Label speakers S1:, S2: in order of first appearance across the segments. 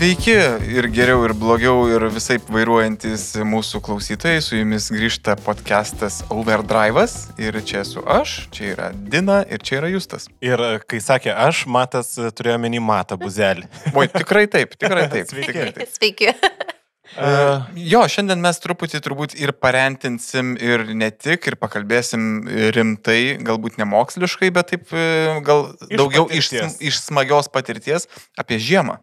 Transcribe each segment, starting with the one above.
S1: Sveiki ir geriau, ir blogiau, ir visai vairuojantis mūsų klausytojai. Su jumis grįžta podcastas Overdrive'as. Ir čia esu aš, čia yra Dina ir čia yra Justas.
S2: Ir e, kai sakė aš, Matas e, turėjo menį Matą buzelį.
S1: Oi, tikrai taip, tikrai taip.
S2: Sveiki.
S1: Tikrai taip.
S3: Sveiki.
S1: Uh, jo, šiandien mes truputį turbūt ir parentinsim ir ne tik, ir pakalbėsim rimtai, galbūt nemoksliškai, bet taip gal
S2: Iš
S1: daugiau iš,
S2: patirties.
S1: iš smagios patirties apie žiemą.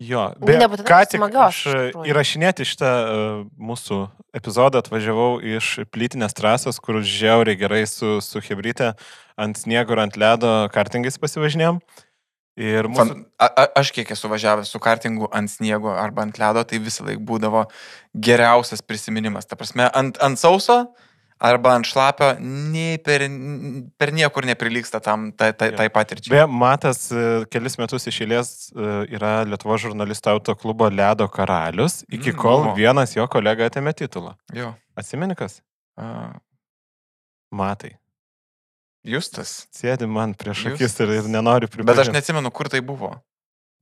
S2: Jo, beje,
S3: Nebūtinai
S2: ką tik
S3: smagios,
S2: aš įrašinėti šitą uh, mūsų epizodą atvažiavau iš plytinės trasos, kur žiauriai gerai su, su Hebryte ant sniego ir ant ledo kartingais pasivažinėjom. Ir mūsų...
S1: Fan, a, a, aš kiek esu važiavęs su kartingu ant sniego arba ant ledo, tai visą laiką būdavo geriausias prisiminimas. Ta prasme, ant, ant sauso arba ant šlapio nei per, per niekur neprilyksta tam tai, tai, tai patirčiai.
S2: Beje, Matas e, kelis metus iš eilės e, yra Lietuvo žurnalistų autoklubo ledo karalius, iki
S1: Mm,
S2: kol
S1: buvo.
S2: vienas jo kolega atėmė titulą.
S1: Jo.
S2: Atsimeni kas?
S1: A,
S2: Matai.
S1: Justas.
S2: Sėdi man prieš akis ir, ir nenori
S1: Bet aš neatsimenu, kur tai buvo.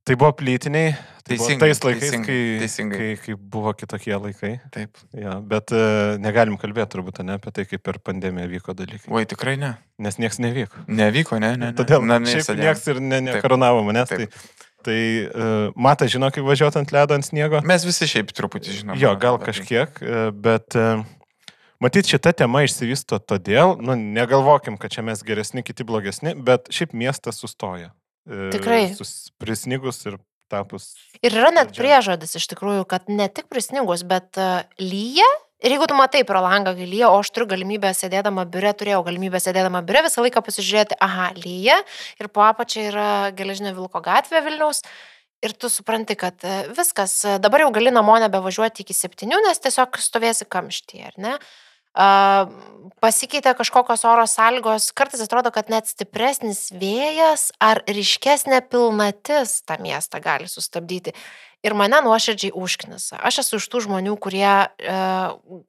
S2: Tai buvo plytiniai. Tai buvo
S1: Teisingai,
S2: tais laikais,
S1: teisingai,
S2: kai,
S1: teisingai.
S2: kai, kai buvo kitokie laikai.
S1: Taip.
S2: Ja, bet uh, negalim kalbėti turbūt ne apie tai, kaip per pandemiją vyko dalykai.
S1: Oi, tikrai ne.
S2: Nes niekas nevyko.
S1: Nevyko, ne, ne. ne.
S2: Todėl
S1: Na,
S2: niekas ir ne, nekaronavo manęs.
S1: Taip.
S2: Tai, tai uh, Mata žino, kaip važiuoti ant ledo, ant sniego.
S1: Mes visi šiaip truputį žinom.
S2: Jo, gal
S1: tai.
S2: kažkiek, e, bet e, matyt, šita tema išsivysto todėl, nu, negalvokim, kad čia mes geresni, kiti blogesni, bet šiaip miestas sustoja. E,
S3: Tikrai.
S2: sus- Prisnigus ir tapus.
S3: Ir yra net priežodis iš tikrųjų, kad ne tik prisnigus, bet uh, lyja. Ir jeigu tu matai pro langą, lyja, o aš turiu galimybę sėdėdama biure, turėjau galimybę sėdėdama biure visą laiką pasižiūrėti, aha, lyja, ir po apačia yra geležinio Vilko gatvė Vilniaus. Ir tu supranti, kad e, viskas, e, dabar jau gali namo nebevažiuoti iki septynių, nes tiesiog stovėsi kamštyje, ar ne? A, pasikeitė kažkokios oro sąlygos, kartais atrodo, kad net stipresnis vėjas ar ryškesnė pilnatis tą miestą gali sustabdyti. Ir mane nuoširdžiai užknisa. Aš esu iš tų žmonių, kurie e,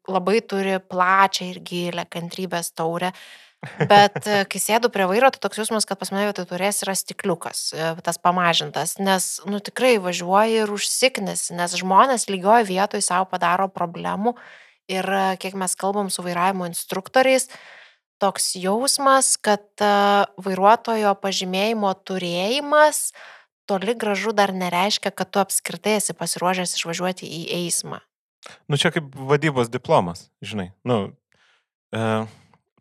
S3: labai turi plačią ir gilę kantrybės taurę. Bet e, kai sėdu prie vairo, tai toks jausmas, kad pas mane vietoj turės yra stikliukas, e, tas pamažintas, nes, nu tikrai važiuoji ir užsiknesi, nes žmonės lygioje vietoje savo padaro problemų ir e, kiek mes kalbam su vairavimo instruktoriais, toks jausmas, kad e, vairuotojo pažymėjimo turėjimas toli gražu dar nereiškia, kad tu apskritai esi pasiruošęs išvažiuoti į eismą.
S2: Nu, čia kaip vadybos diplomas, žinai. Nu, e,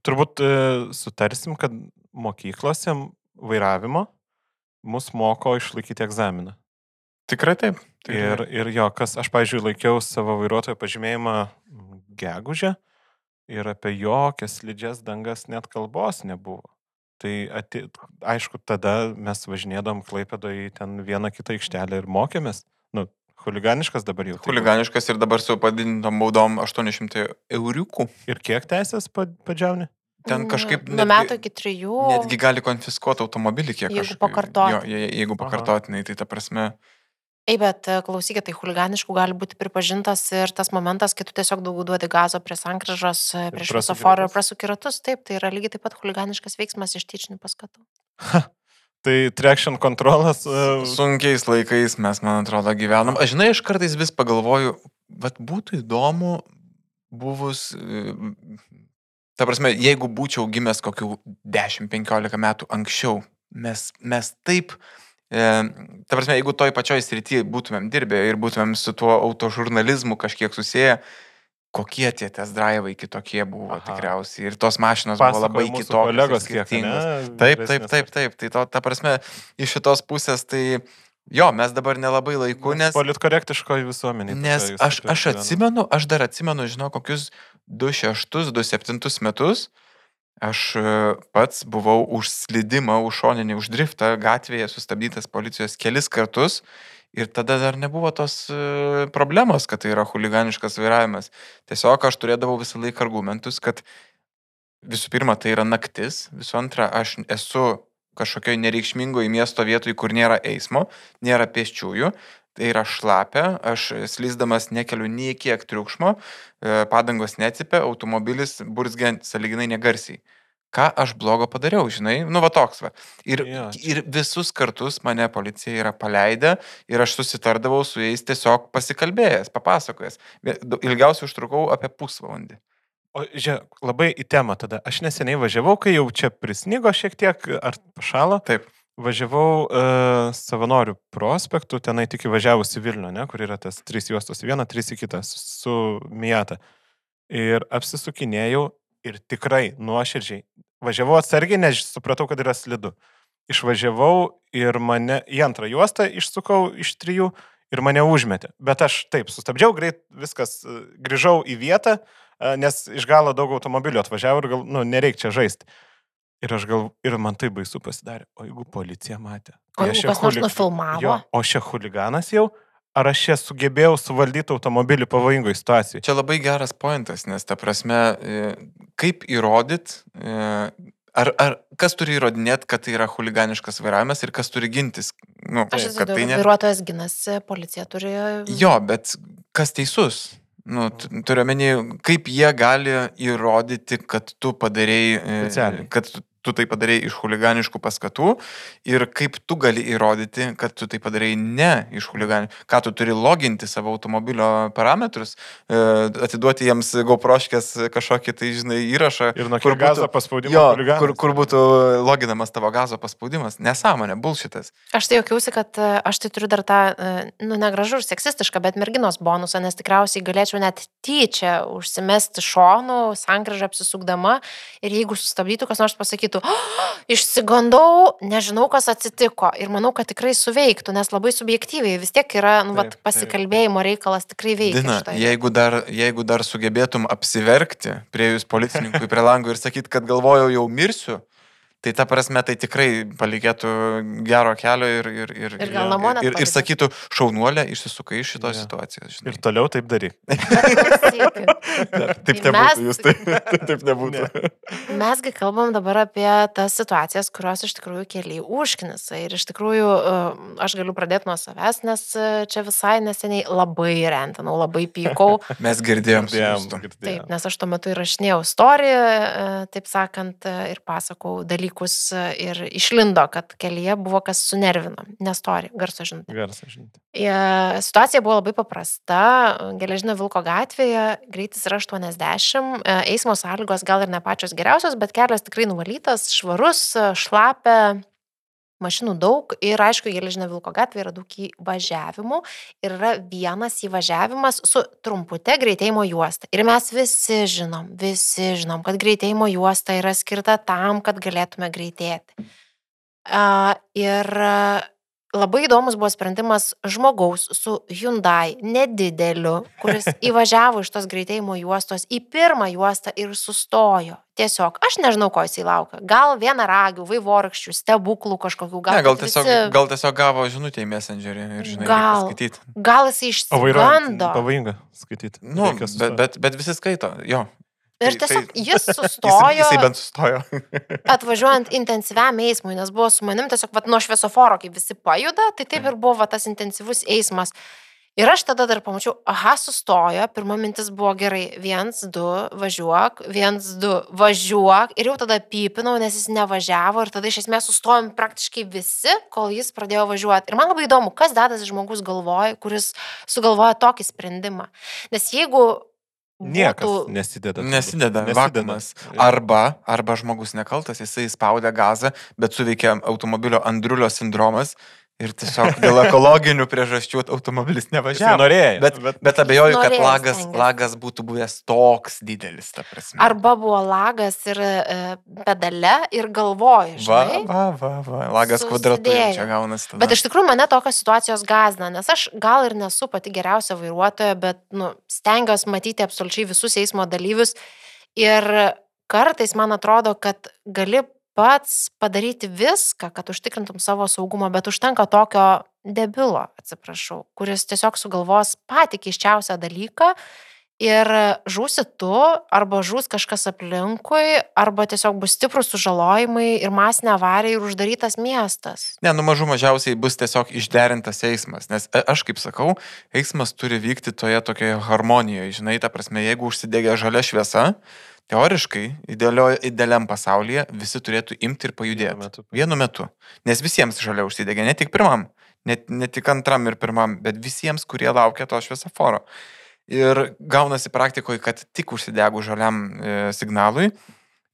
S2: turbūt e, sutarsim, kad mokyklose vairavimo mus moko išlaikyti egzaminą.
S1: Tikrai taip.
S2: Ir, ir jo, kas, aš, pažiūrėjau, laikiau savo vairuotojo pažymėjimą gegužę ir apie jokias slidžias dangas net kalbos nebuvo. Tai ati, aišku, tada mes važinėdom klaipėdo į ten vieną kitą aikštelę ir mokėmės. Nu, huliganiškas dabar jau. tai
S1: Huliganiškas ir dabar su padidintom baudom 800 euriukų.
S2: Ir kiek teisės pa- padžiauni?
S1: Ten kažkaip
S3: Nuo
S1: netgi-
S3: metų iki trijų.
S1: Netgi gali konfiskuoti automobilį kiek
S3: Jeigu pakartotinai.
S1: Jeigu
S2: Aha.
S1: pakartotinai, tai ta prasme.
S3: Ei, bet e, klausykit, tai huliganiškų gali būti pripažintas ir tas momentas, kai tu tiesiog daugiau duodi gazo prie sankryžos, e,
S2: prasuki
S3: šviesoforą ir
S2: ratus.
S3: prasuki ratus. Taip, tai yra lygiai taip pat huliganiškas veiksmas iš tyčinių paskatų.
S2: Tai traction kontrolas. Uh,
S1: Sunkiais laikais mes, man atrodo, gyvenam. Aš žinai, aš kartais vis pagalvoju, vad būtų įdomu buvus. e, Ta prasme, jeigu būčiau gimęs kokių 10-15 metų anksčiau, mes, mes taip. E, ta prasme, jeigu toj pačioj srityje būtumėm dirbę ir būtumėm su tuo autožurnalizmu kažkiek susiję, kokie tie test drive'ai kitokie buvo
S2: Aha.
S1: tikriausiai. Ir tos mašinos buvo labai kitokios.
S2: kolegos
S1: skirtingos. Taip, taip, taip, taip. Tai to, ta prasme, iš šitos pusės, tai jo, mes dabar nelabai laiku, nes...
S2: Politkorektiškoji visuomenė.
S1: Nes aš, aš atsimenu, aš dar atsimenu, žinau, kokius 26-27 metus aš e, pats buvau už slidimą, už šoninį, už driftą gatvėje sustabdytas policijos kelis kartus ir tada dar nebuvo tos e, problemos, kad tai yra huliganiškas vairavimas. Tiesiog aš turėdavau visą laiką argumentus, kad visų pirma, tai yra naktis, visų antra, aš esu kažkokioj nereikšmingoje miesto vietoje, kur nėra eismo, nėra pėsčiųjų, tai yra šlapia, aš slysdamas nekeliu nei kiek triukšmo, e, padangos neatsipia, automobilis burzgia saliginai negarsiai. ką aš blogo padariau, žinai, nu va toks va. Ir,
S2: Jo.
S1: ir visus kartus mane policija yra paleidę ir aš susitardavau su jais tiesiog pasikalbėjęs, papasakojęs. Ilgiausiai užtrukau apie pusvalandį.
S2: O žiūrėk, labai į temą tada. Aš neseniai važiavau, kai jau čia prisnigo šiek tiek, ar pašalo.
S1: Taip.
S2: Važiavau uh, savanorių prospektų, tenai tik įvažiavus į Vilnių, ne, kur yra tas trys juostos į vieną, trys į kitą su Mijata. Ir apsisukinėjau ir tikrai nuoširdžiai. Važiavau atsargiai, nes supratau, kad yra slidu. Išvažiavau ir mane į antrą juostą išsukau iš trijų ir mane užmetė. Bet aš taip, sustabdžiau, greit viskas, e, grįžau į vietą, e, nes iš galo daug automobilių atvažiavo ir gal, nu, nereikia čia žaisti. Ir aš gal, ir man tai baisu pasidarė. O jeigu policija matė?
S3: O
S2: aš
S3: jeigu kas nors nufilmavo?
S2: Jo, o čia huliganas jau? Ar aš čia sugebėjau suvaldyti automobilį pavojingoje situacijoje?
S1: Čia labai geras pointas, nes ta prasme, e, kaip įrodyt, e, ar, ar kas turi įrodinėti, kad tai yra huliganiškas vairavimas ir kas turi gintis. Nu,
S3: Aš
S1: kad tai ne...
S3: vairuotojas ginasi, policija turi...
S1: Jo, bet kas teisus? Nu, turiu menį, kaip jie gali įrodyti, kad tu padarėjai, e, kad tu, tai padarėjai iš huliganiškų paskatų ir kaip tu gali įrodyti, kad tu tai padarėjai ne iš huliganiškų. Ką tu turi loginti savo automobilio parametrus, e, atiduoti jiems GoProškės kažkokį tai, žinai, įrašą.
S2: Ir nuo
S1: kur
S2: kur gazo
S1: būtų-
S2: paspaudimo
S1: Jo, kur, kur būtų loginamas tavo gazo paspaudimas. Nesąmonė, bulšitas.
S3: Aš tai jokiausi, kad e, aš tai turiu dar tą, e, nu, negražu ir seksistišką, bet merginos bonusą, nes tikriausiai galėčiau net tyčia užsimesti šonų, sankryžą apsisukdama ir jeigu sustabdytų, kas nors pasakytų, oh, išsigandau, nežinau, kas atsitiko ir manau, kad tikrai suveiktų, nes labai subjektyviai vis tiek yra, nu,
S2: Taip,
S3: vat,
S2: taip.
S3: pasikalbėjimo reikalas tikrai veikia.
S1: Dina,
S3: vietoj.
S1: jeigu dar, jeigu dar sugebėtum apsiverkti prie jūs policininkui prie lango ir sakyt, kad galvojau jau mirsiu, tai ta prasme tai tikrai palikėtų gero kelio ir, ir, ir,
S3: Ir gal namo
S1: ir, ir, ir sakytų, šaunuolė, išsisukai iš šitos
S2: Jo.
S1: situacijos.
S2: Ir
S1: Žinai.
S2: toliau taip daryk.
S1: Taip
S3: Tai
S1: nebūtų,
S3: mes-
S1: jūs taip, taip nebūtų.
S3: Mesgi kalbam dabar apie tas situacijas, kurios iš tikrųjų keliai užknisa. Ir iš tikrųjų e, aš galiu pradėti nuo savęs, nes e, čia visai neseniai labai rentinau, labai pykau.
S1: Mes girdėjom.
S2: Girdėjom,
S1: Justu.
S3: Taip,
S2: girdėjom.
S3: nes aš tuo metu įrašinėjau istoriją, e, taip sakant, ir pasakau dalykus e, ir išlindo, kad kelyje buvo kas sunervino. Nestori, garso žinutė.
S2: Garsą žinoti.
S3: E, Situacija buvo labai paprasta. Geležinio Vilko gatvėje greitis yra 80, e, eismo sąlygos gal ir ne pačios geriausios, bet kelias tikrai nuvalytas, švarus, šlapia, mašinų daug ir aišku, Geležinio Vilko gatvėje yra daug įvažiavimų ir yra vienas įvažiavimas su trumpute greitėjimo juosta. Ir mes visi žinom, visi žinom, kad greitėjimo juosta yra skirta tam, kad galėtume greitėti. A, Ir a, labai įdomus buvo sprendimas žmogaus su Hyundai nedideliu, kuris įvažiavo iš tos greitėjimo juostos į pirmą juostą ir sustojo. Tiesiog, aš nežinau, ko jisai laukia. Gal vieną ragių, vaivorykščių, stebuklų kažkokių, gal,
S1: Ne, gal tiesiog,
S3: visi-
S1: gal tiesiog gavo žinutę į Messengerį ir žinai,
S3: Gal.
S1: skaityti.
S3: gal jisai išsigando.
S2: pavojinga skaityti.
S1: Nu, bet, bet, bet visi skaito, jo.
S3: Ir tiesiog jis
S1: Jis,
S3: sustojo.
S1: jisai bent sustojo.
S3: atvažiuojant intensyviam eismui, nes buvo su manim tiesiog vat, nuo šviesoforo, kai visi pajuda, tai taip ir buvo va, tas intensyvus eismas. Ir aš tada dar pamačiau, aha, sustojo, pirma mintis buvo gerai, viens, du, važiuok, viens, du, važiuok. Ir jau tada pypinau, nes jis nevažiavo ir tada iš esmės sustojom praktiškai visi, kol jis pradėjo važiuoti. Ir man labai įdomu, kas dedasi žmogus galvoja, kuris sugalvoja tokį sprendimą. Nes jeigu...
S2: Niekas
S3: būtų-
S2: nesideda.
S1: Nesideda, vakuumas.
S2: Jo.
S1: Arba, arba žmogus nekaltas, jisai spaudė gazą, bet suveikė automobilio andrulio sindromas ir tiesiog dėl ekologinių priežasčių automobilis nevažiavo.
S2: norėjo.
S1: Bet, bet, bet abejoju, kad
S3: norėjo
S1: lagas,
S3: stengėsi.
S1: lagas būtų buvęs toks didelis, ta prasme.
S3: Arba buvo lagas ir e, pedale ir galvoja,
S1: Va,
S3: žinai.
S1: va, va, va. Lagas kvadratu čia gaunasi. tada.
S3: Bet iš tikrųjų mane tokios situacijos gazina, nes aš gal ir nesu pati geriausia vairuotoja, bet nu, stengiuosi matyti absoliučiai visus eismo dalyvius. Ir kartais man atrodo, kad gali pats padaryti viską, kad užtikrintum savo saugumą, bet užtenka tokio debilo, atsiprašau, kuris tiesiog sugalvos patį keiščiausią dalyką ir žūsi tu, arba žūs kažkas aplinkui, arba tiesiog bus stiprus sužalojimai ir masinė avarija ir uždarytas miestas.
S1: Ne, nu mažų mažiausiai bus tiesiog išderintas eismas, nes e, aš kaip sakau, eismas turi vykti toje tokioje harmonijoje, žinai, ta prasme, jeigu užsidegė žalia šviesa, Teoriškai, idealio, idealiam pasaulyje visi turėtų imti ir pajudėti. Vienu metu. Vienu metu. Nes visiems žalia užsidegė, ne tik pirmam, ne, ne tik antram ir pirmam, bet visiems, kurie laukia to šviesoforo. Ir gaunasi praktikoje, kad tik užsidegų žaliam e, signalui,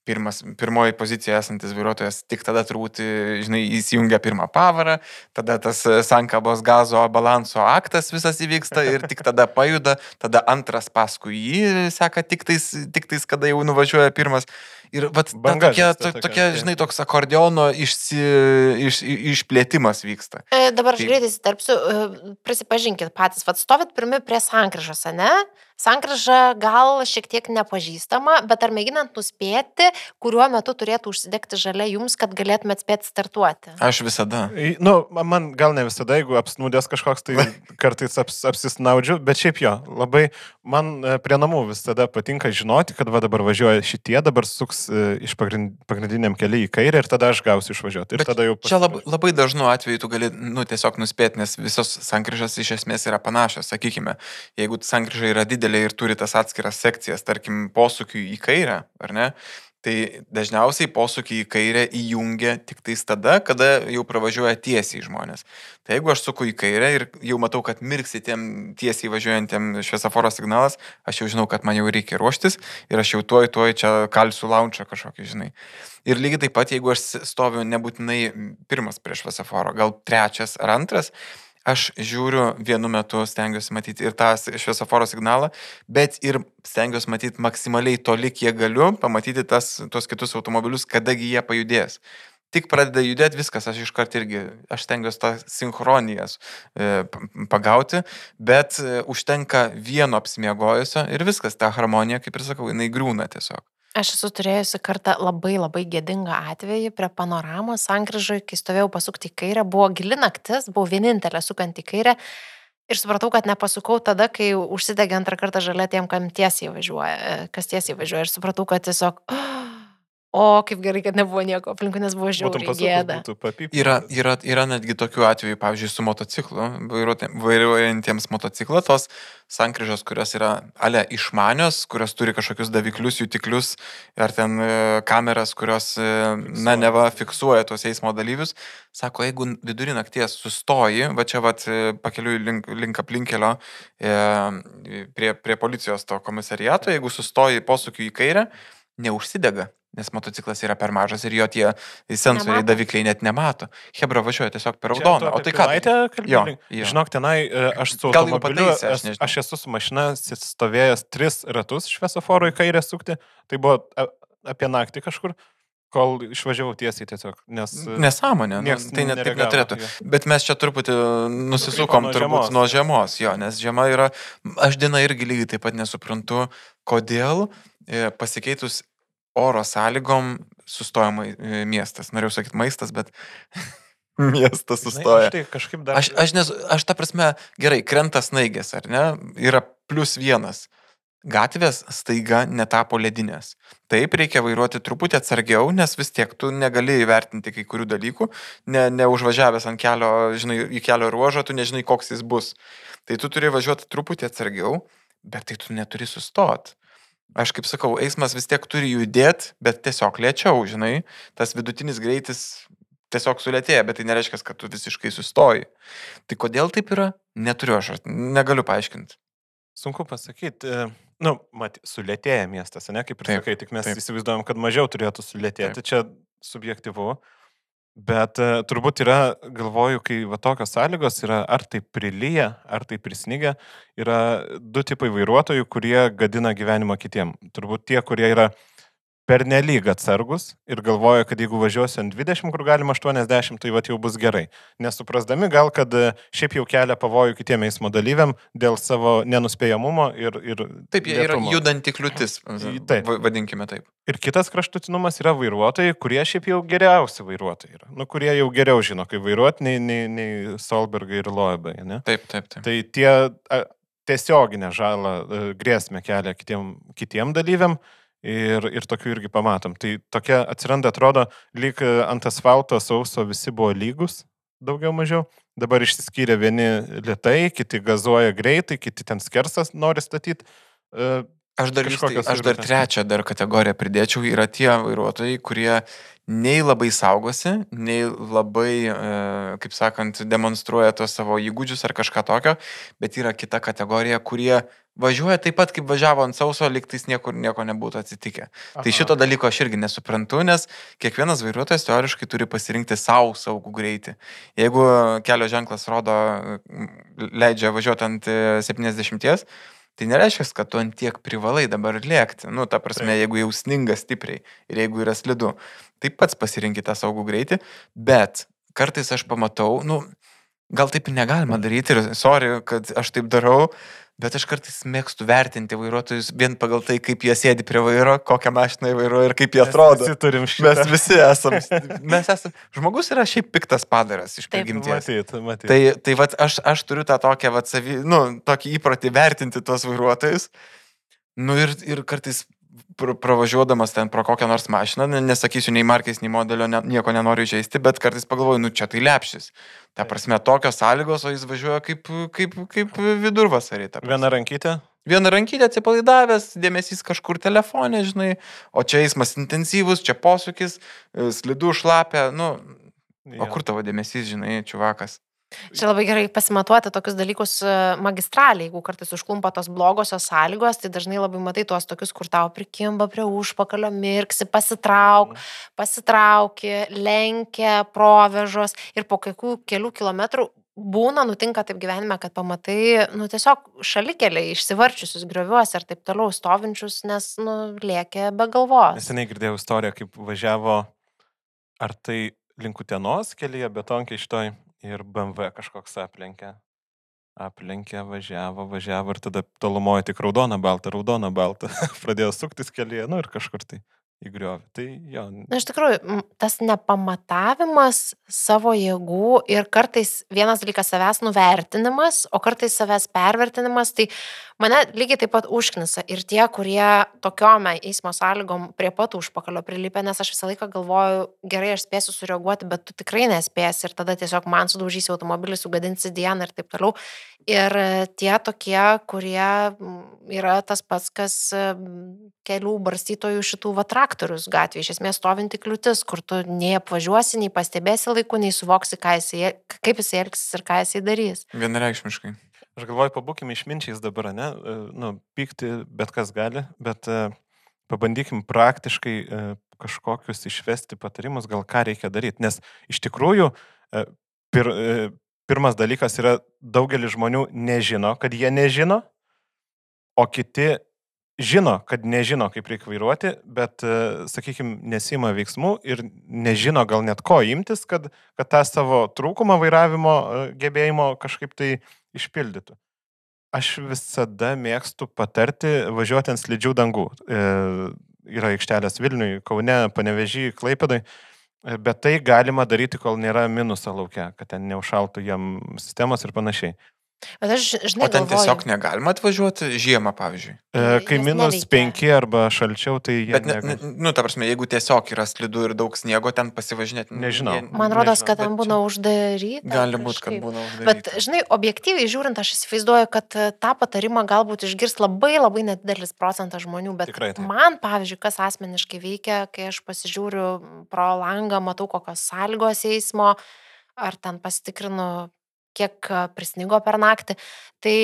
S1: pirmas, pirmoji pozicija esantis vairuotojas tik tada turbūt, žinai, įsijungia pirmą pavarą, tada tas sankabos gazo balanso aktas visas įvyksta ir tik tada pajuda, tada antras paskui jį seka tik tais, tik tais kada jau nuvažiuoja pirmas. Ir vat, Banga, tokia, to, tokia, žinai, toks akordeono išsi, iš, išplėtimas vyksta.
S3: E, dabar aš greitai įsiterpsiu, e, prisipažinkit patys, vat stovit pirmi prie sankryžos, ne? Sankryža gal šiek tiek nepažįstama, bet ar mėginant nuspėti, kuriuo metu turėtų užsidegti žalia jums, kad galėtumėt spėti startuoti?
S1: Aš visada.
S2: Nu, man gal ne visada, jeigu apsnūdęs kažkoks, tai kartais aps, apsisnaudžiu, bet šiaip jo, labai man e, prie namų visada patinka žinoti, kad va dabar važiuoja šitie, dabar suks iš pagrind, pagrindiniam keliui į kairę ir tada aš gausiu išvažiuoti. Ir bet tada jau...
S1: Čia labai, labai dažnu atveju tu gali, nu, tiesiog nuspėti, nes visos sankryžas iš esmės yra panašios, sakykime, jeigu sankryža yra didelė didelė ir turi tas atskiras sekcijas, tarkim, posūkių į kairę, ar ne? Tai dažniausiai posūkį į kairę įjungia tik tais tada, kada jau pravažiuoja tiesiai žmonės. Tai jeigu aš suku į kairę ir jau matau, kad mirksi tiem tiesiai važiuojantiem šviesoforo signalas, aš jau žinau, kad man jau reikia ruoštis ir aš jau tuoj, tuoj čia kalsiu launčą kažkokį, žinai. Ir lygiai taip pat, jeigu aš stoviu nebūtinai pirmas prie šviesoforo, gal trečias ar antras, aš žiūriu vienu metu, stengiuosi matyti ir tą šviesoforo signalą, bet ir stengiuosi matyti maksimaliai toli, kiek galiu, pamatyti tas, tuos kitus automobilius, kadagi jie pajudės. Tik pradeda judėti viskas, aš iškart irgi, aš stengiuosi tą sinchronijas e, pagauti, bet e, užtenka vieno apsimiegojusio ir viskas, ta harmonija, kaip ir sakau, jinai grūna tiesiog.
S3: Aš esu turėjusi kartą labai labai gėdingą atvejį prie panoramos sankryžai, kai stovėjau pasukti į kairę, buvo gili naktis, buvau vienintelė sukant į kairę ir supratau, kad nepasukau tada, kai užsidegė antrą kartą žalia tiem, kam tiesiai važiuoja, kas tiesiai važiuoja. Ir supratau, kad tiesiog... Oh, O, kaip gerai, kad nebuvo nieko aplinkui, nes buvo žiauriai gėda.
S1: Yra, yra, yra netgi tokių atvejų, pavyzdžiui, su motociklu, vairuojantiems motociklą, tos sankryžos, kurios yra ale išmanios, kurios turi kažkokius daviklius, jutiklius ar ten e, kameras, kurios, e, fiksuoja. na, neva fiksuoja tos eismo dalyvius. Sako, jeigu vidurį nakties sustoji, va čia va pakeliui link, link aplinkelio e, prie, prie policijos to komisariato, jeigu sustoji posūkiu į kairę, neužsidega nes motociklas yra per mažas ir jo tie sensoriai, nemato. davikliai net nemato. Hebra važiuoja tiesiog per raudoną. O tai ką?
S2: Jo, jo. Žinok, tenai e, aš su automobiliu, aš, aš, aš esu su mašina stovėjęs tris ratus šviesoforo į kairę sukti, tai buvo apie naktį kažkur kol išvažiavau tiesiai tiesiog, nes...
S1: Nesąmonė, nu, tai net taip neturėtų. Jo. Bet mes čia truputį nusisukom nuo turbūt žiemos. nuo žiemos, jo, nes žiema yra... Aš dieną irgi lygiai taip pat nesuprantu, kodėl e, pasikeitus oro sąlygom sustoja e, miestas. Norėjau sakyti maistas, bet miestas sustoja.
S2: Žinai, aš, tai kažkaip dar...
S1: aš, aš, nes, aš ta prasme, gerai, krenta snaigės, ar ne? Yra plus vienas. Gatvės staiga netapo ledinės. Taip, reikia vairuoti truputį atsargiau, nes vis tiek tu negali įvertinti kai kurių dalykų, ne, neužvažiavęs ant kelio, žinai, į kelio ruožą, tu nežinai, koks jis bus. Tai tu turi važiuoti truputį atsargiau, bet tai tu neturi sustoti. Aš kaip sakau, eismas vis tiek turi judėti, bet tiesiog lėčiau, žinai, tas vidutinis greitis tiesiog sulėtėja, bet tai nereiškia, kad tu visiškai sustoji. Tai kodėl taip yra, neturiu aš, negaliu paaiškinti.
S2: Sunku pasakyti. E, nu, mat, sulėtėja miestas, ne kaip ir taip, sakai, tik mes taip. įsivaizduojam, kad mažiau turėtų sulėtėti. Taip. Čia subjektivu. Bet uh, turbūt yra, galvoju, kai va tokios sąlygos yra, ar tai prilyja, ar tai prisnygė, yra du tipai vairuotojų, kurie gadina gyvenimą kitiem. Turbūt tie, kurie yra pernelyg atsargus ir galvoja, kad jeigu važiuosiu ant 20, kur galima 80, tai va jau bus gerai. Nesuprasdami gal, kad e, šiaip jau kelia pavojų kitiem eismo dalyviam dėl savo nenuspėjamumo ir... ir
S1: taip, jie yra judanti kliūtis, taip. vadinkime taip.
S2: Ir kitas kraštutinumas yra vairuotojai, kurie šiaip jau geriausi vairuotojai yra. Nu, kurie jau geriau žino, kaip vairuoti nei, nei, nei Solbergai ir Loebai. Ne?
S1: Taip, taip, taip.
S2: Tai tie tiesioginę žalą e, grėsmę kelia kitiem, kitiem dalyviam. Ir, ir tokių irgi pamatom. Tai tokia atsiranda, atrodo, lyg e, ant asfalto sauso visi buvo lygus, daugiau mažiau. Dabar išsiskyrė vieni lietai, kiti gazuoja greitai, kiti ten skersas nori statyti.
S1: Aš dar, tai, aš dar trečią dar kategoriją pridėčiau, yra tie vairuotojai, kurie nei labai saugosi, nei labai, e, kaip sakant, demonstruoja tos savo įgūdžius ar kažką tokio, bet yra kita kategorija, kurie važiuoja taip pat, kaip važiavo ant sauso, liktais niekur nieko nebūtų atsitikę. Tai Aha. Tai šito dalyko aš irgi nesuprantu, nes kiekvienas vairuotojas teoriškai turi pasirinkti savo saugų greitį. Jeigu kelio ženklas rodo, leidžia važiuoti ant 70, e, Tai nereiškia, kad tu ant tiek privalai dabar lėkti. Nu, ta prasme, Taip. jeigu jau sninga stipriai ir jeigu yra slidu, tai pats pasirinkite tą saugų greitį, bet kartais aš pamatau, nu, gal taip ir negalima daryti ir sorry, kad aš taip darau, bet aš kartais mėgstu vertinti vairuotojus vien pagal tai, kaip jie sėdi prie vairo, kokią mašiną įvairuoja ir kaip jie atrodo.
S2: Mes visi turim šitą.
S1: Mes visi esam. Mes esam. Žmogus yra šiaip piktas padaras iš prigimties.
S2: Matyt, matyt.
S1: Tai, tai vat, aš, aš turiu tą tokią, vat, savį, nu, tokį įprotį vertinti tuos vairuotojus. Nu ir, ir kartais pravažiuodamas ten pro kokią nors mašiną, nesakysiu nei markės, nei modelio, ne, nieko nenoriu žaisti, bet kartais pagalvoju, nu čia tai lepšis. Ta prasme, tokios sąlygos, o jis važiuoja kaip, kaip, kaip vidurvasarį.
S2: Viena rankytė?
S1: Viena rankytė atsipalaidavęs, dėmesys kažkur telefonė, žinai, o čia eismas intensyvus, čia posūkis, slidu šlapia, nu, ja. o kur tavo dėmesys, žinai, čiuvakas?
S3: Čia labai gerai pasimatuoti tokius dalykus e, magistraliai, jeigu kartais užklumpa tos blogosios sąlygos, tai dažnai labai matai tuos tokius, kur tau prikimba prie užpakalio, mirksi, pasitrauk, mhm. pasitrauki, lenkia, provežos ir po kokių kelių kilometrų būna, nutinka taip gyvenime, kad pamatai, nu, tiesiog šalikeliai išsivarčiusius grioviuos ir taip toliau stovinčius, nes, nu, lėkė be galvos.
S2: Neseniai girdėjau istoriją, kaip važiavo, ar tai linkutienos kelyje, betonkiai šitoj ir BMW kažkoks aplenkė. Aplenkė, važiavo, važiavo ir tada tolumoje tik raudona, balta, raudona, balta. Pradėjo suktis kelyje, nu ir kažkur tai įgriovė. Tai jo.
S3: Na, iš tikrųjų, tas nepamatavimas savo jėgų ir kartais vienas dalykas savęs nuvertinimas, o kartais savęs pervertinimas, tai mane lygiai taip pat užknisa ir tie, kurie tokiom eismo sąlygom prie pat užpakalio prilipė, nes aš visą laiką galvoju, gerai, aš spėsiu sureaguoti, bet tu tikrai nespėsi ir tada tiesiog man sudaužysi automobilį, sugadinsi dieną ir taip toliau. Ir tie tokie, kurie yra tas pats, kas kelių barstytojų šitų vatraktorius gatvėje, iš esmės stovinti kliūtis, kur tu nei apvažiuosi, nei pastebėsi laiku, nei suvoksi, jisai, kaip jisai elgsis ir ką jisai darys.
S1: Vienareikšmiškai.
S2: Aš galvoju, pabūkime išminčiais dabar, ne? E, nu, pykti bet kas gali, bet uh, pabandykim praktiškai uh, kažkokius išvesti patarimus, gal ką reikia daryti. Nes iš tikrųjų, pir, pirmas dalykas yra, daugelis žmonių nežino, kad jie nežino, o kiti žino, kad nežino, kaip reikia vairuoti, bet, sakykime, nesima veiksmų ir nežino gal net ko imtis, kad, kad tą savo trūkumą vairavimo gebėjimo kažkaip tai išpildytų. Aš visada mėgstu patarti važiuoti ant slidžių dangų. E, yra aikštelės Vilniui, Kaune, Panevežį, Klaipėdai. E, bet tai galima daryti, kol nėra minuso laukia, kad ten neužšaltų jam sistemos ir panašiai.
S3: Bet aš, žinai,
S1: o ten
S3: galvoju,
S1: tiesiog negalima atvažiuoti žiemą, pavyzdžiui.
S2: E, kai minus penki arba šalčiau, tai...
S1: Bet, ne, ne, nu, ta prasme, jeigu tiesiog yra slidu ir daug sniego, ten pasivažinėti.
S2: Nežinau.
S3: Jie, Man rodos, kad ten būna uždaryta.
S1: Gali būti, kad būna uždaryta.
S3: Bet, žinai, objektyviai žiūrint, aš įsivaizduoju, kad e, tą patarimą galbūt išgirs labai labai nedidelis procentas žmonių, bet Tikrai, tai. man, pavyzdžiui, kas asmeniškai veikia, kai aš pasižiūriu pro langą, matau kokios sąlygos eismo, ar ten pasitikrinu kiek prisnigo per naktį. Tai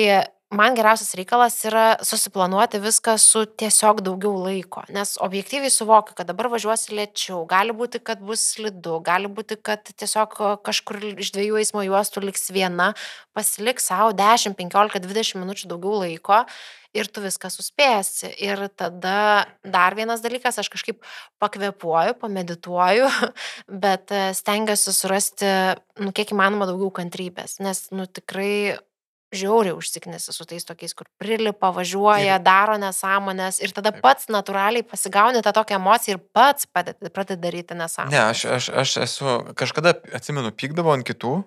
S3: man geriausias reikalas yra susiplanuoti viską su tiesiog daugiau laiko, nes objektyviai suvokiu, kad dabar važiuosi lėčiau, gali būti, kad bus slidu, gali būti, kad tiesiog kažkur iš dviejų eismo juostų liks viena, pasilik savo 10, 15, 20 minučių daugiau laiko ir tu viską suspėsi. Ir tada dar vienas dalykas, aš kažkaip pakvepuoju, pamedituoju, bet e, stengiuosi surasti, nu, kiek įmanoma daugiau kantrybės, nes, nu, tikrai žiauriai užsiknesi su tais tokiais, kur prilipa, važiuoja, ir... daro nesąmonės ir tada pats natūraliai pasigauni tą tokią emociją ir pats pradedi daryti nesąmonės.
S1: Ne, aš, aš, aš esu, kažkada, atsimenu, pykdavau ant kitų,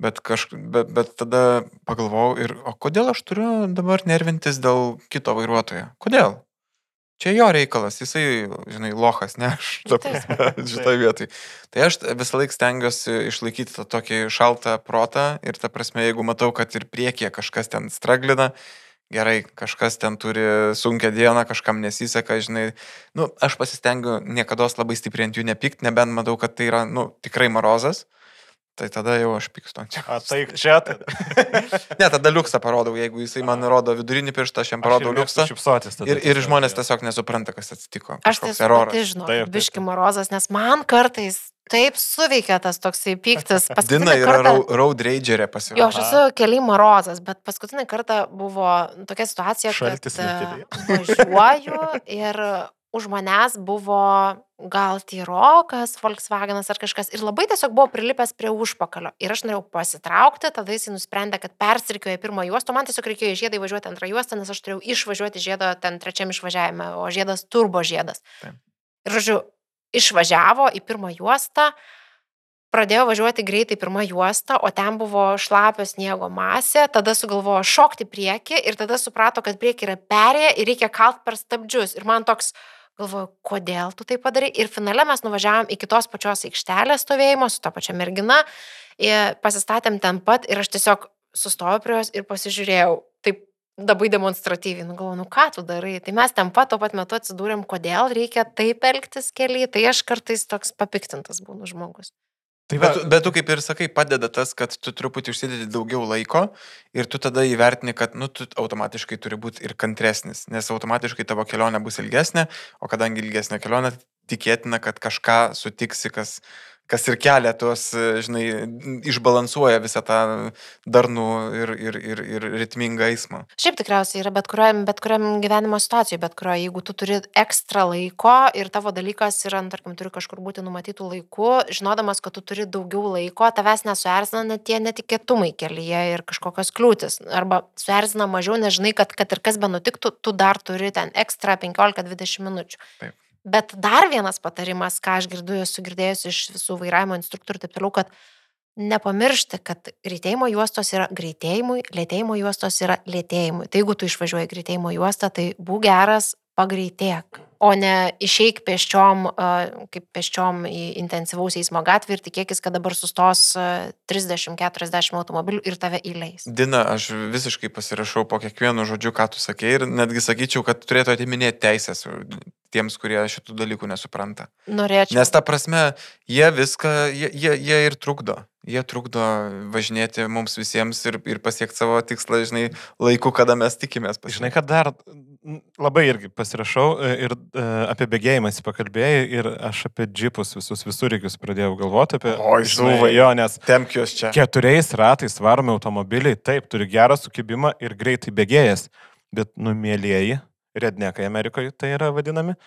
S1: Bet, kažk... bet, bet tada pagalvojau ir, o kodėl aš turiu dabar nervintis dėl kito vairuotojo? Kodėl? Čia jo reikalas, jisai, žinai, lohas, ne aš, ta prasme, šitoje vietoje. Tai aš visą laiką stengiuosi išlaikyti tą tokį šaltą protą ir ta prasme, jeigu matau, kad ir priekyje kažkas ten straglina, gerai, kažkas ten turi sunkę dieną, kažkam nesiseka, žinai, nu, aš pasistengiu niekada labai stipriai ant jų nepykti, nebent matau, kad tai yra, nu, tikrai morozas. Tai tada jau aš pykstu.
S2: A, tai čia tada.
S1: ne, tada liuksą parodau, jeigu jisai man rodo vidurinį pirštą, aš jam parodau liuksą. Ir, ir žmonės tiesiog nesupranta, kas atsitiko.
S3: Aš tai žinau, biški morozas, nes man kartais taip suveikia tas toksai pyktis.
S1: Dina yra kartą... road ragerė pasirodė.
S3: Jo, aš esu keliai morozas, bet paskutinį kartą buvo tokia situacija,
S2: Šaltis
S3: kad važiuoju ir už manęs buvo gal Tyrokas, Volkswagenas ar kažkas ir labai tiesiog buvo prilipęs prie užpakalio. Ir aš norėjau pasitraukti, tada jis nusprendė, kad persirikioja pirmą juostą, man tiesiog reikėjo iš žiedą įvažiuoti antrą juostą, nes aš turėjau išvažiuoti žiedą ten trečiam išvažiavime, o žiedas turbo žiedas. Taip. Ir, žodžiu, išvažiavo į pirmą juostą, pradėjo važiuoti greitai pirmą juostą, o ten buvo šlapio sniego masė, tada sugalvojo šokti priekį ir tada suprato, kad priekį yra perėję ir reikia kalt per stabdžius. Ir man toks, Galvoju, kodėl tu tai padarai. Ir finale mes nuvažiavom iki tos pačios aikštelės stovėjimo su to pačia mergina, pasistatėm ten pat ir aš tiesiog sustojau prie jos ir pasižiūrėjau. Taip labai demonstratyviai, nu galvoju, nu ką tu darai. Tai mes ten pat tuo pat metu atsidūrėm, kodėl reikia taip elgtis keliai. Tai aš kartais toks papiktintas būnu žmogus.
S1: Tai bet, bet tu kaip ir sakai, padeda tas, kad tu truputį užsidedi daugiau laiko ir tu tada įvertini, kad nu, tu automatiškai turi būti ir kantresnis, nes automatiškai tavo kelionė bus ilgesnė, o kadangi ilgesnė kelionė, tikėtina, kad kažką sutiksi, kas, kas ir kelia tuos, žinai, išbalansuoja visą tą darnų ir, ir, ir, ir ritmingą eismą.
S3: Šiaip tikriausiai yra bet kuriam, bet kuriam gyvenimo situacijai, bet kurioje, jeigu tu turi ekstra laiko ir tavo dalykas yra, nu, tarkim, turi kažkur būti numatytų laikų, žinodamas, kad tu turi daugiau laiko, tavęs nesuerzina net tie netikėtumai kelyje ir kažkokios kliūtis. Arba suerzina mažiau, nežinai, kad, kad ir kas be nutiktų, tu dar turi ten ekstra 15-20 minučių. Taip. Bet dar vienas patarimas, ką aš girdžiu, esu girdėjęs iš visų vairavimo instruktorių ir taip toliau, kad nepamiršti, kad greitėjimo juostos yra greitėjimui, lėtėjimo juostos yra lėtėjimui. Tai jeigu tu išvažiuoji greitėjimo juostą, tai būk geras, pagreitėk o ne išeik pėsčiom, kaip pėsčiom į intensyvaus eismo gatvę ir tikėkis, kad dabar sustos 30-40 automobilių ir tave įleis.
S1: Dina, aš visiškai pasirašau po kiekvienu žodžiu, ką tu sakei ir netgi sakyčiau, kad turėtų atiminėti teisės tiems, kurie šitų dalykų nesupranta.
S3: Norėčiau.
S1: Nes ta prasme, jie viską, jie, jie, jie ir trukdo. Jie trukdo važinėti mums visiems ir, ir pasiekti savo tikslą, žinai, laiku, kada mes tikimės.
S2: Pasiekti. Žinai, kad dar labai irgi pasirašau e, ir e, apie bėgėjimą pakalbėjai ir aš apie džipus visus visurikius pradėjau galvoti apie...
S1: O, žinai,
S2: jo, nes...
S1: Temkios čia.
S2: Keturiais ratais varomi automobiliai, taip, turi gerą sukibimą ir greitai bėgėjas, bet numėlėjai, rednekai Amerikoje tai yra vadinami,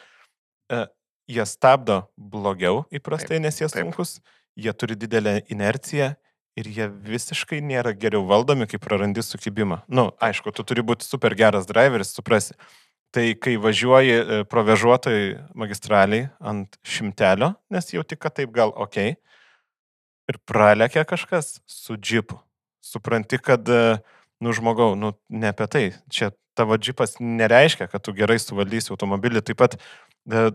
S2: e, jie stabdo blogiau įprastai, taip, nes jie sunkus, jie turi didelę inerciją ir jie visiškai nėra geriau valdomi, kai prarandi sukibimą. Na, nu, aišku, tu turi būti super geras driveris, suprasi. Tai kai važiuoji e, provežuotojai magistraliai ant šimtelio, nes jau tik, kad taip gal ok, ir pralekia kažkas su džipu. Supranti, kad, e, nu žmogau, nu ne apie tai. Čia tavo džipas nereiškia, kad tu gerai suvaldysi automobilį. Taip pat e,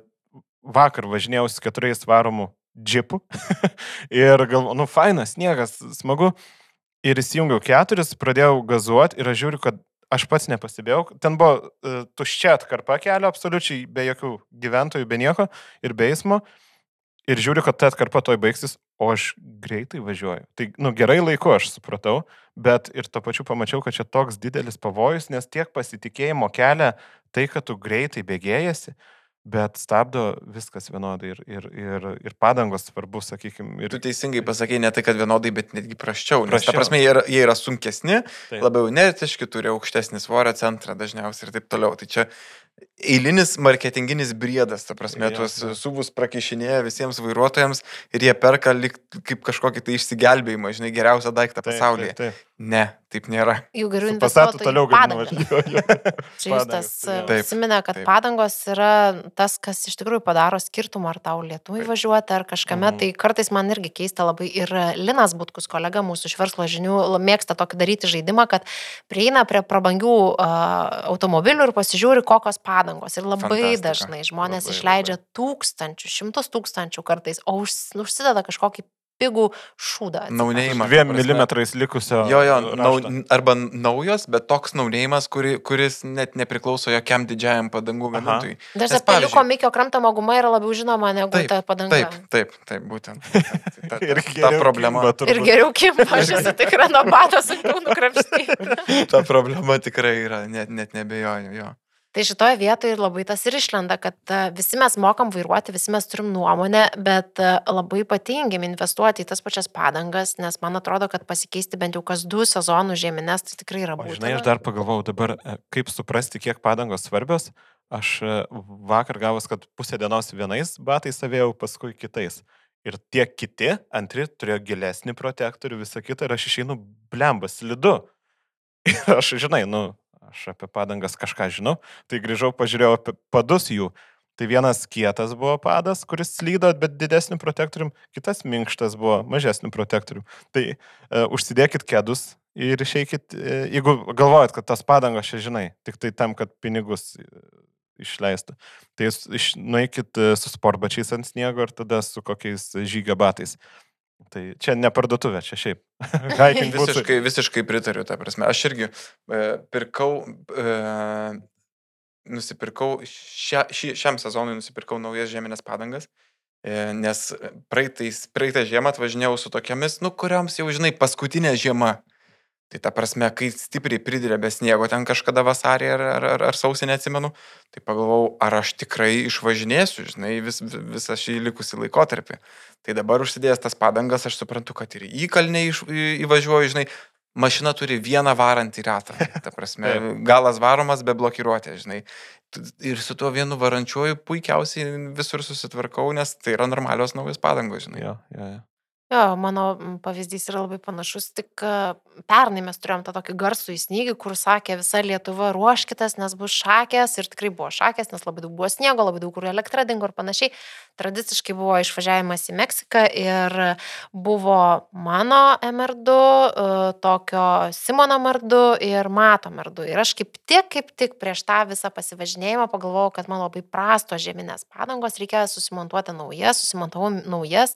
S2: vakar važinėjausi keturiais varomų džipų ir galvoju, nu fainas, sniegas, smagu. Ir įsijungiau keturis, pradėjau gazuoti ir aš žiūriu, kad aš pats nepastebėjau. Ten buvo uh, tuščia atkarpa kelio, absoliučiai be jokių gyventojų, be nieko ir be eismo. Ir žiūriu, kad ta atkarpa toj baigsis, o aš greitai važiuoju. Tai, nu, gerai laiku aš supratau, bet ir to pačiu pamačiau, kad čia toks didelis pavojus, nes tiek pasitikėjimo kelia tai, kad tu greitai bėgėjasi, bet stabdo viskas vienodai ir, ir, ir, ir padangos svarbu, sakykime. Ir...
S1: Tu teisingai pasakai ne tai, kad vienodai, bet netgi praščiau. Nes, praščiau. ta prasme, jie yra, jie yra sunkesni, Taip. labiau inertiški, turi aukštesnį svorio centrą dažniausiai ir taip toliau. Tai čia eilinis marketinginis briedas, ta prasme, ja, tuos ja. suvus prakišinėja visiems vairuotojams ir jie perka lik, kaip kažkokį tai išsigelbėjimą, žinai, geriausią daiktą taip, pasaulyje. Taip, taip. Ne, taip nėra.
S3: Jų geriau investuoti
S2: toliau
S3: į
S2: gali
S3: padangą.
S2: nuvažiuoti.
S3: Čia jūs tas.
S1: Taip,
S3: prisimena, kad
S1: taip.
S3: padangos yra tas, kas iš tikrųjų padaro skirtumą, ar tau Lietuvai važiuoti, ar kažkame.
S2: Mhm.
S3: Tai kartais man irgi keista labai. Ir Linas Butkus, kolega mūsų iš verslo žinių, mėgsta tokį daryti žaidimą, kad prieina prie prabangių uh, automobilių ir pasižiūri, kokios padangos. Ir labai
S1: Fantastika.
S3: dažnai žmonės
S1: Labai,
S3: išleidžia tūkstančių, šimtus tūkstančių kartais, o už, užsideda kažkokį pigų šūdą.
S1: Naunėjimą.
S2: Dviem
S1: ta
S2: milimetrais likusio.
S1: Jo, jo, nau, arba naujos, bet toks naunėjimas, kuri, kuris net nepriklauso jokiam didžiajam padangų gamintojui.
S3: Dažnai
S1: pavyzdžiui-
S3: mikio kramtamo guma yra labiau žinoma negu
S1: Taip,
S3: ta padanga.
S1: Taip, taip, taip, būtent. Tai Ta,
S2: Ir
S1: ta, ta
S2: geriau
S1: problema,
S2: kimba
S3: Ir geriau kimba, aš esu tikra, nuo bato sunkiau nukrapštyti.
S1: ta problema tikrai yra, net, net nebejoju jo.
S3: Tai šitoje vietoje labai tas ir išlenda, kad e, visi mes mokam vairuoti, visi mes turim nuomonę, bet e, labai ypatingim investuoti į tas pačias padangas, nes man atrodo, kad pasikeisti bent jau kas du sezonus žemines, tai tikrai yra
S2: O
S3: būtina.
S2: žinai, aš dar pagalvojau dabar, e, kaip suprasti, kiek padangos svarbios. Aš vakar gavus, kad pusę dienos vienais batais savėjau, paskui kitais. Ir tie kiti, antri, turėjo gilesnį protektorių, visą kitą, ir aš išeinu blembas, slidu. Ir aš, žinai, nu, aš apie padangas kažką žinau, tai grįžau, pažiūrėjau apie padus jų. Tai vienas kietas buvo padas, kuris slydo, bet didesniu protektorium, kitas minkštas buvo mažesniu protektorium. Tai e, užsidėkit kėdus ir išeikit, e, jeigu galvojat, kad tas padangos čia žinai, tik tai tam, kad pinigus e, išleistų. Tai jūs iš, nueikit e, su sportbačiais ant sniego ir tada su kokiais žygio batais. Tai čia ne parduotuvė, čia šiaip.
S1: Visiškai, visiškai pritariu, ta prasme. Aš irgi e, pirkau, e, nusipirkau, šia, šį, šiam sezonui nusipirkau naujas žieminės padangas, e, nes praeitais, praeitą žiemą atvažinėjau su tokiamis, nu, kuriams jau, žinai, paskutinė žiema. Tai ta prasme, kai stipriai pridėlė be sniego ten kažkada vasarį ar, ar, ar, ar sausį neatsimenu, tai pagalvojau, ar aš tikrai išvažinėsiu, žinai, vis, vis- visą šį likusį laikotarpį. Tai dabar užsidėjęs tas padangas, aš suprantu, kad ir į kalnį iš, į, įvažiuoju, žinai, mašina turi vieną varantį ratą. Ta prasme, galas varomas be blokiruotė, žinai. Ir su tuo vienu varančiuoju puikiausiai visur susitvarkau, nes tai yra normalios naujos padangos, žinai.
S2: Jo, jo, jo.
S3: Jo, mano mm, pavyzdys yra labai panašus, tik e, pernai mes turėjom tą tokį garsų įsnygį, kur sakė visa Lietuva ruoškitės, nes bus šakės ir tikrai buvo šakės, nes labai daug buvo sniego, labai daug kur elektra dingo ir panašiai. Tradiciškai buvo išvažiavimas į Meksiką ir buvo mano MR2, e, tokio Simono MR2 ir Mato MR2. Ir aš kaip tik, kaip tik prieš tą visą pasivažinėjimą pagalvojau, kad man labai prasto žeminės padangos, reikia susimontuoti naujas, susimontavau naujas.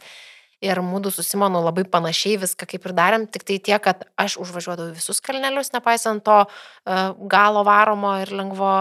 S3: Ir mūdu su Simonu labai panašiai viską kaip ir darėm, tik tai tiek, kad aš užvažiuodavau visus kalnelius, nepaisant to e, galo varomo ir lengvo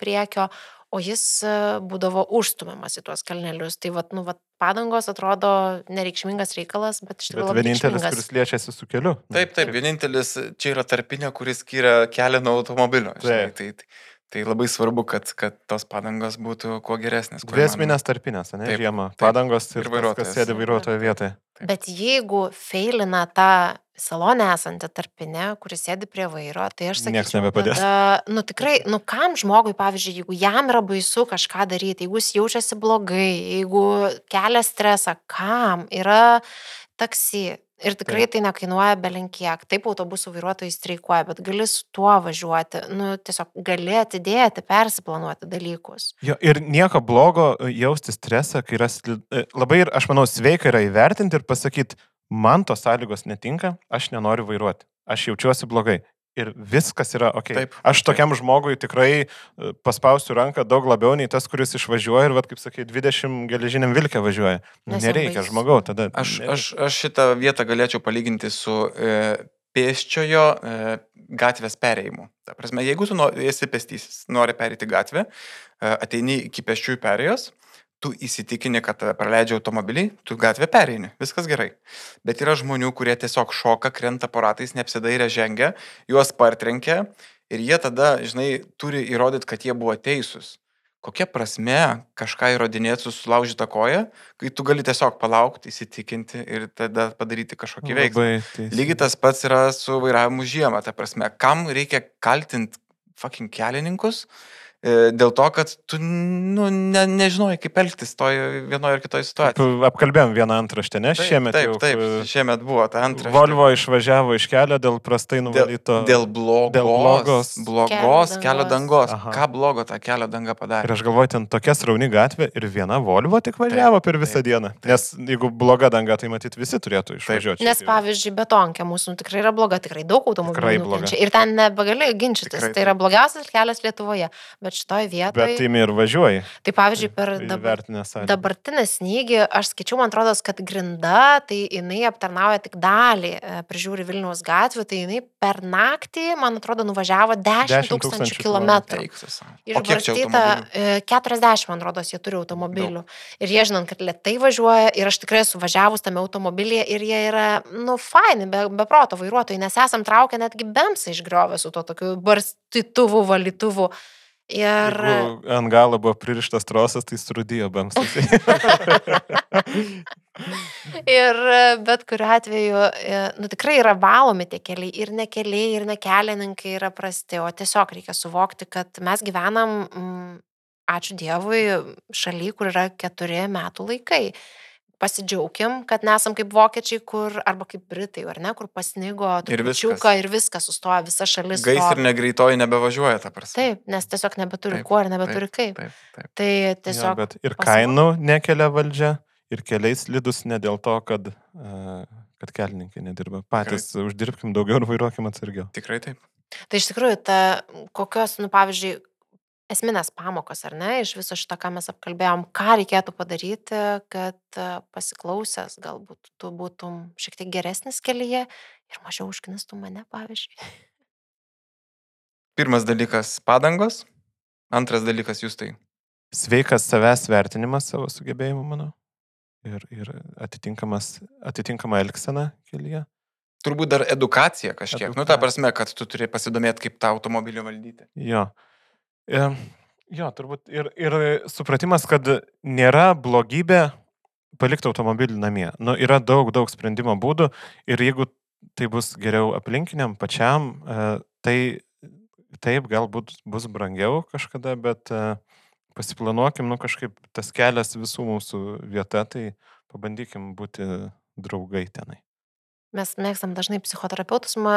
S3: priekio, o jis e, būdavo užstumiamas į tuos kalnelius. Tai vat, nu, vat, padangos atrodo nereikšmingas reikalas, bet iš tikrųjų
S2: vienintelis, kuris liečiasi su keliu.
S1: Taip, taip, vienintelis čia yra tarpinė, kuris skiria kelią nuo automobilio. Žinai,
S2: Taip.
S1: tai, tai, tai labai svarbu, kad, kad tos padangos būtų kuo geresnės.
S2: esminės tarpinės, ne?
S1: Taip,
S2: Žiemą.
S1: taip.
S2: Padangos ir,
S1: Ir
S2: ir
S1: vairuotojas.
S2: Sėdi vairuotojo vietoje.
S3: Bet jeigu feilina tą salonę esantį tarpinę, kuris sėdi prie vairo, tai aš sakyčiau,
S2: nebepadės.
S3: tada, nu tikrai, nu kam žmogui, pavyzdžiui, jeigu jam yra baisu kažką daryti, jeigu jis jaučiasi blogai, jeigu kelia stresą, kam yra taksi. Ir tikrai tai nekainuoja belenkiek. Taip, autobusų vairuotojai streikuoja, bet gali su tuo važiuoti. Nu, tiesiog gali atidėti, persiplanuoti dalykus.
S2: Jo, ir nieko blogo e, jausti stresą, kai yra e, labai, ir, aš manau, sveika yra įvertinti ir pasakyti, man tos sąlygos netinka, aš nenoriu vairuoti, aš jaučiuosi blogai. Ir viskas yra ok.
S1: Taip,
S2: aš tokiam žmogui tikrai e, paspausiu ranką daug labiau nei tas, kuris išvažiuoja ir, vat, kaip sakai, 20 geležiniam vilkė važiuoja. Nu,
S3: Nes
S2: Nereikia
S3: baisu.
S2: žmogau, tada.
S1: Aš, aš, aš šitą vietą galėčiau palyginti su e, pėsčiojo e, gatvės perėjimu. Ta prasme, jeigu tu nori, esi pėstysis, nori perėti gatvę, e, ateini iki pėsčiųjų perėjos, tu įsitikini, kad tave praleidžia automobiliai, tu gatvę pereini, viskas gerai. Bet yra žmonių, kurie tiesiog šoka, krenta po ratais, neapsidairę žengia, juos partrenkia ir jie tada, žinai, turi įrodyti, kad jie buvo teisūs. Kokia prasme kažką įrodinėti su sulaužyta koja, kai tu gali tiesiog palaukti, įsitikinti ir tada padaryti kažkokį veiksmą. Lygiai tas pats yra su vairavimu žiemą, ta prasme, kam reikia kaltinti fucking kelininkus, dėl to, kad tu nu, ne, nežinojai, kaip elgtis toje vienoje ar kitoje situacijoje.
S2: Apkalbėjom vieną antraštę, ne? Šiemet.
S1: Taip,
S2: jau,
S1: taip,
S2: e,
S1: šiemet buvo ta antra.
S2: Volvo išvažiavo iš kelio dėl prastai
S1: Dėl,
S2: nuvalyto.
S1: dėl blogos,
S2: dėl blogos
S1: blogos
S3: kelio
S1: kelio
S3: dangos.
S1: dangos.
S2: Aha.
S1: Ką blogo tą kelio dangą
S2: Ir
S1: padarė?
S2: aš galvoju, ten tokia srauni gatvė ir viena Volvo tik važiavo per visą
S1: taip,
S2: dieną. Nes jeigu bloga danga, tai matyt visi turėtų išvažiuoti.
S3: Nes pavyzdžiui, betonkė mūsų nu, tikrai yra bloga, tikrai daug
S2: Tikrai
S3: automobilių.
S2: bloga.
S3: nukenčia. Ir ten nebegali ginčytis.
S1: Tikrai
S3: Tai yra blogiausias kelias Lietuvoje. Bet šitoje
S2: Bet
S3: vietoje.
S2: tai ir važiuoji.
S3: Tai pavyzdžiui, per dabar. Dabartinį snygį, aš skaičiau, man atrodo, kad grinda, tai jinai aptarnauja tik dalį, e, prižiūri Vilniaus gatvių, tai jinai per naktį, man atrodo, nuvažiavo 10
S2: 10
S3: tūkstančių kilometrų. Išbarstyta
S1: automobilių?
S3: e, 40, man rodos, jie turi automobilių. Ir jie žinant, kad lietai važiuoja ir aš tikrai esu važiavus tame automobilyje ir jie yra, nu, faini, be, be proto vairuotojai, nes esam traukę netgi bemsą išgriovę su to tokiu barstytuvu, valytuvu. Ir
S2: Jeigu ant galo buvo pririštas trosas, tai surūdijo bamsas.
S3: Ir e, bet kuriu atveju, e, nu tikrai yra valomi tie keliai ir ne keliai, ir ne kelininkai yra prasti, o tiesiog reikia suvokti, kad mes gyvenam, mm, ačiū Dievui, šaly, kur yra keturi metų laikai. Pasidžiaugim, kad nesam kaip vokiečiai, kur, arba kaip britai, ar ne, kur pasnigo
S1: Ir
S3: trupučiuką ir viskas sustoja, visa šalis.
S1: Gaisrinė greitoji nebevažiuoja, ta prasme.
S3: Taip, nes tiesiog nebeturi
S1: Taip,
S3: kuo ir nebeturi kaip.
S1: Taip, taip.
S3: Tai
S2: Jo,
S3: tiesiog...
S2: bet ir kainų nekelia valdžia, ir keliais slidus ne dėl to, kad, e, kad kelininkai nedirba. Patys uždirbkim daugiau ir vairuokim atsargiau.
S1: Tikrai taip.
S3: Tai iš tikrųjų, ta, kokios, nu, pavyzdžiui, esminės pamokos, ar ne, iš viso šito, ką mes apkalbėjom, ką reikėtų padaryti, kad e, pasiklausęs galbūt tu būtum šiek tiek geresnis kelyje ir mažiau užknistų mane, pavyzdžiui.
S1: Pirmas dalykas - padangos. Antras dalykas - jūs tai.
S2: Sveikas savęs vertinimas savo sugebėjimų, manau. Ir, ir atitinkamas, atitinkama elgsena kelyje.
S1: Turbūt dar edukacija kažkiek. Nu, ta
S2: Edukacija.
S1: prasme, kad tu turi pasidomėti, kaip tą automobilį valdyti.
S2: Jo. E, jo, turbūt ir, ir supratimas, kad nėra blogybė palikti automobilį namie. Nu, yra daug, daug sprendimo būdų ir jeigu tai bus geriau aplinkiniam, pačiam, e, tai taip, galbūt bus brangiau kažkada, bet e, pasiplanuokim, nu kažkaip tas kelias visų mūsų vieta, tai pabandykim būti draugai tenai.
S3: Mes mėgstam dažnai psichoterapeutus e,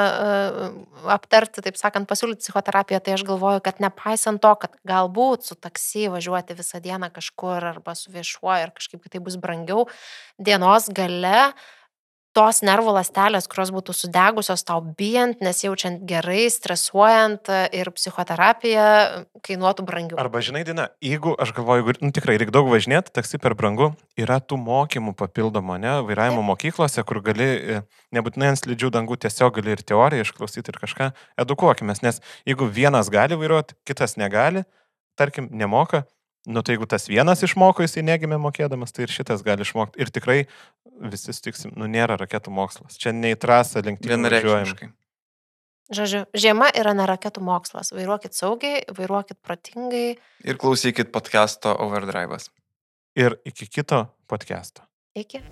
S3: aptarti, taip sakant, pasiūlyti psichoterapiją, tai aš galvoju, kad nepaisant to, kad galbūt su taksi važiuoti visą dieną kažkur arba su viešuoju ir kažkaip tai bus brangiau, dienos gale tos nervų lastelės, kurios būtų sudegusios tau bijant, nesijaučiant gerai, stresuojant e, ir psichoterapija kainuotų brangiau.
S2: Arba žinai, Dina, jeigu aš galvoju, jeigu, nu, tikrai reikia daug važinėti, taksi per brangu, yra tų mokymų papildomų, ne, vairavimo
S3: Taip.
S2: mokyklose, kur gali, e, nebūtinai ant slidžių dangų, tiesiog gali ir teoriją išklausyti ir kažką, edukuokime, nes jeigu vienas gali vairuoti, kitas negali, tarkim, nemoka, nu tai jeigu tas vienas išmoko, jisai negimė mokėdamas, tai ir šitas gali išmokti. Ir tikrai visi sutiksim, nu nėra raketų mokslas. Čia nei trasa lenktynių.
S1: Vienareikšmiškai.
S3: Žodžiu, žiema yra ne raketų mokslas. Vairuokit saugiai, vairuokit protingai.
S1: Ir klausykit podcast'o Overdrive'as.
S2: Ir iki kito podcast'o.
S3: Iki.